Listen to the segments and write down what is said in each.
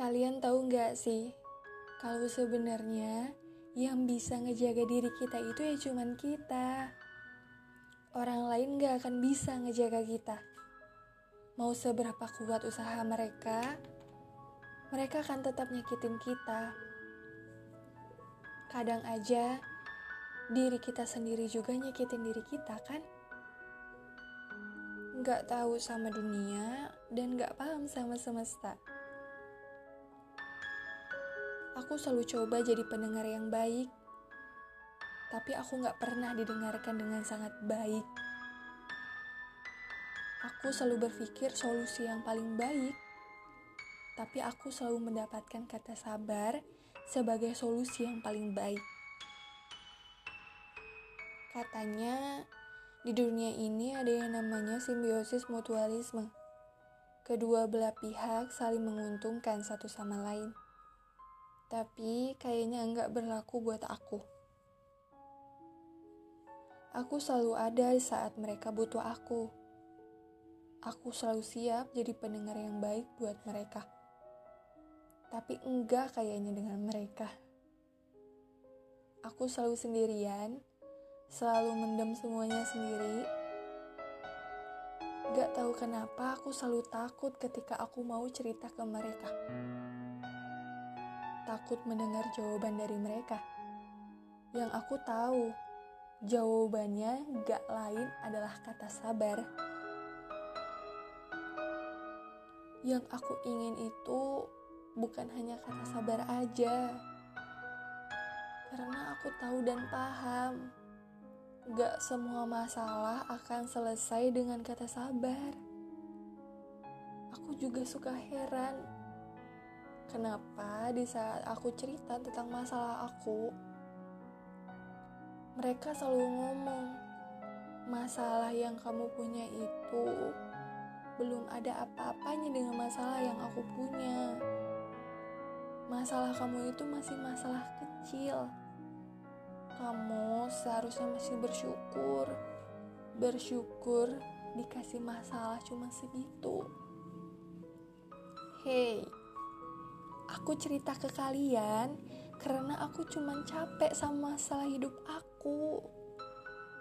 Kalian tahu nggak sih, kalau sebenarnya yang bisa ngejaga diri kita itu ya cuman kita. Orang lain nggak akan bisa ngejaga kita. Mau seberapa kuat usaha mereka, mereka akan tetap nyakitin kita. Kadang aja diri kita sendiri juga nyakitin diri kita kan? Nggak tahu sama dunia dan nggak paham sama semesta. Aku selalu coba jadi pendengar yang baik, tapi aku nggak pernah didengarkan dengan sangat baik. Aku selalu berpikir solusi yang paling baik, tapi aku selalu mendapatkan kata sabar sebagai solusi yang paling baik. Katanya, di dunia ini ada yang namanya simbiosis mutualisme. Kedua belah pihak saling menguntungkan satu sama lain tapi kayaknya enggak berlaku buat aku. Aku selalu ada saat mereka butuh aku. Aku selalu siap jadi pendengar yang baik buat mereka. Tapi enggak kayaknya dengan mereka. Aku selalu sendirian, selalu mendem semuanya sendiri. Gak tahu kenapa aku selalu takut ketika aku mau cerita ke mereka takut mendengar jawaban dari mereka. Yang aku tahu, jawabannya gak lain adalah kata sabar. Yang aku ingin itu bukan hanya kata sabar aja. Karena aku tahu dan paham, gak semua masalah akan selesai dengan kata sabar. Aku juga suka heran Kenapa di saat aku cerita tentang masalah aku, mereka selalu ngomong, masalah yang kamu punya itu belum ada apa-apanya dengan masalah yang aku punya. Masalah kamu itu masih masalah kecil. Kamu seharusnya masih bersyukur. Bersyukur dikasih masalah cuma segitu. Hey, aku cerita ke kalian karena aku cuman capek sama masalah hidup aku.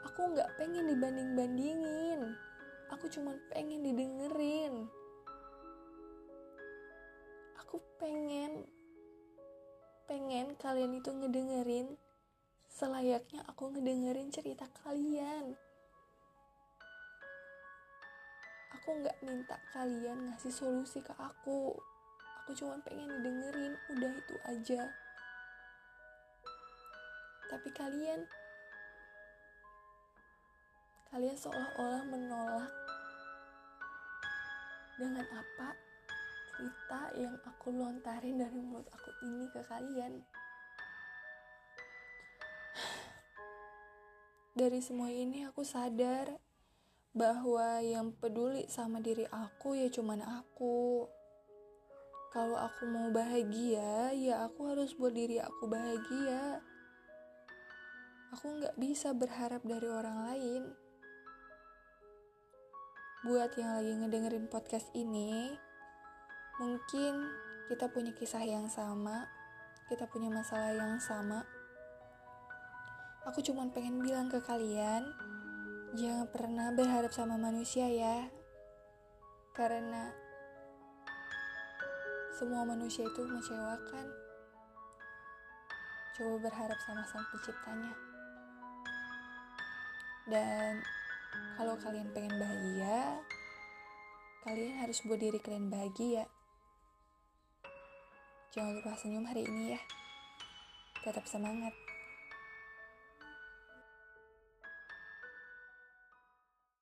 Aku nggak pengen dibanding-bandingin. Aku cuman pengen didengerin. Aku pengen pengen kalian itu ngedengerin selayaknya aku ngedengerin cerita kalian. Aku nggak minta kalian ngasih solusi ke aku aku cuma pengen didengerin udah itu aja. Tapi kalian kalian seolah-olah menolak dengan apa cerita yang aku lontarin dari mulut aku ini ke kalian. Dari semua ini aku sadar bahwa yang peduli sama diri aku ya cuman aku kalau aku mau bahagia, ya aku harus buat diri aku bahagia. Aku nggak bisa berharap dari orang lain. Buat yang lagi ngedengerin podcast ini, mungkin kita punya kisah yang sama, kita punya masalah yang sama. Aku cuma pengen bilang ke kalian, jangan pernah berharap sama manusia ya. Karena semua manusia itu mengecewakan. Coba berharap sama sang penciptanya. Dan kalau kalian pengen bahagia, kalian harus buat diri kalian bahagia. Jangan lupa senyum hari ini ya. Tetap semangat.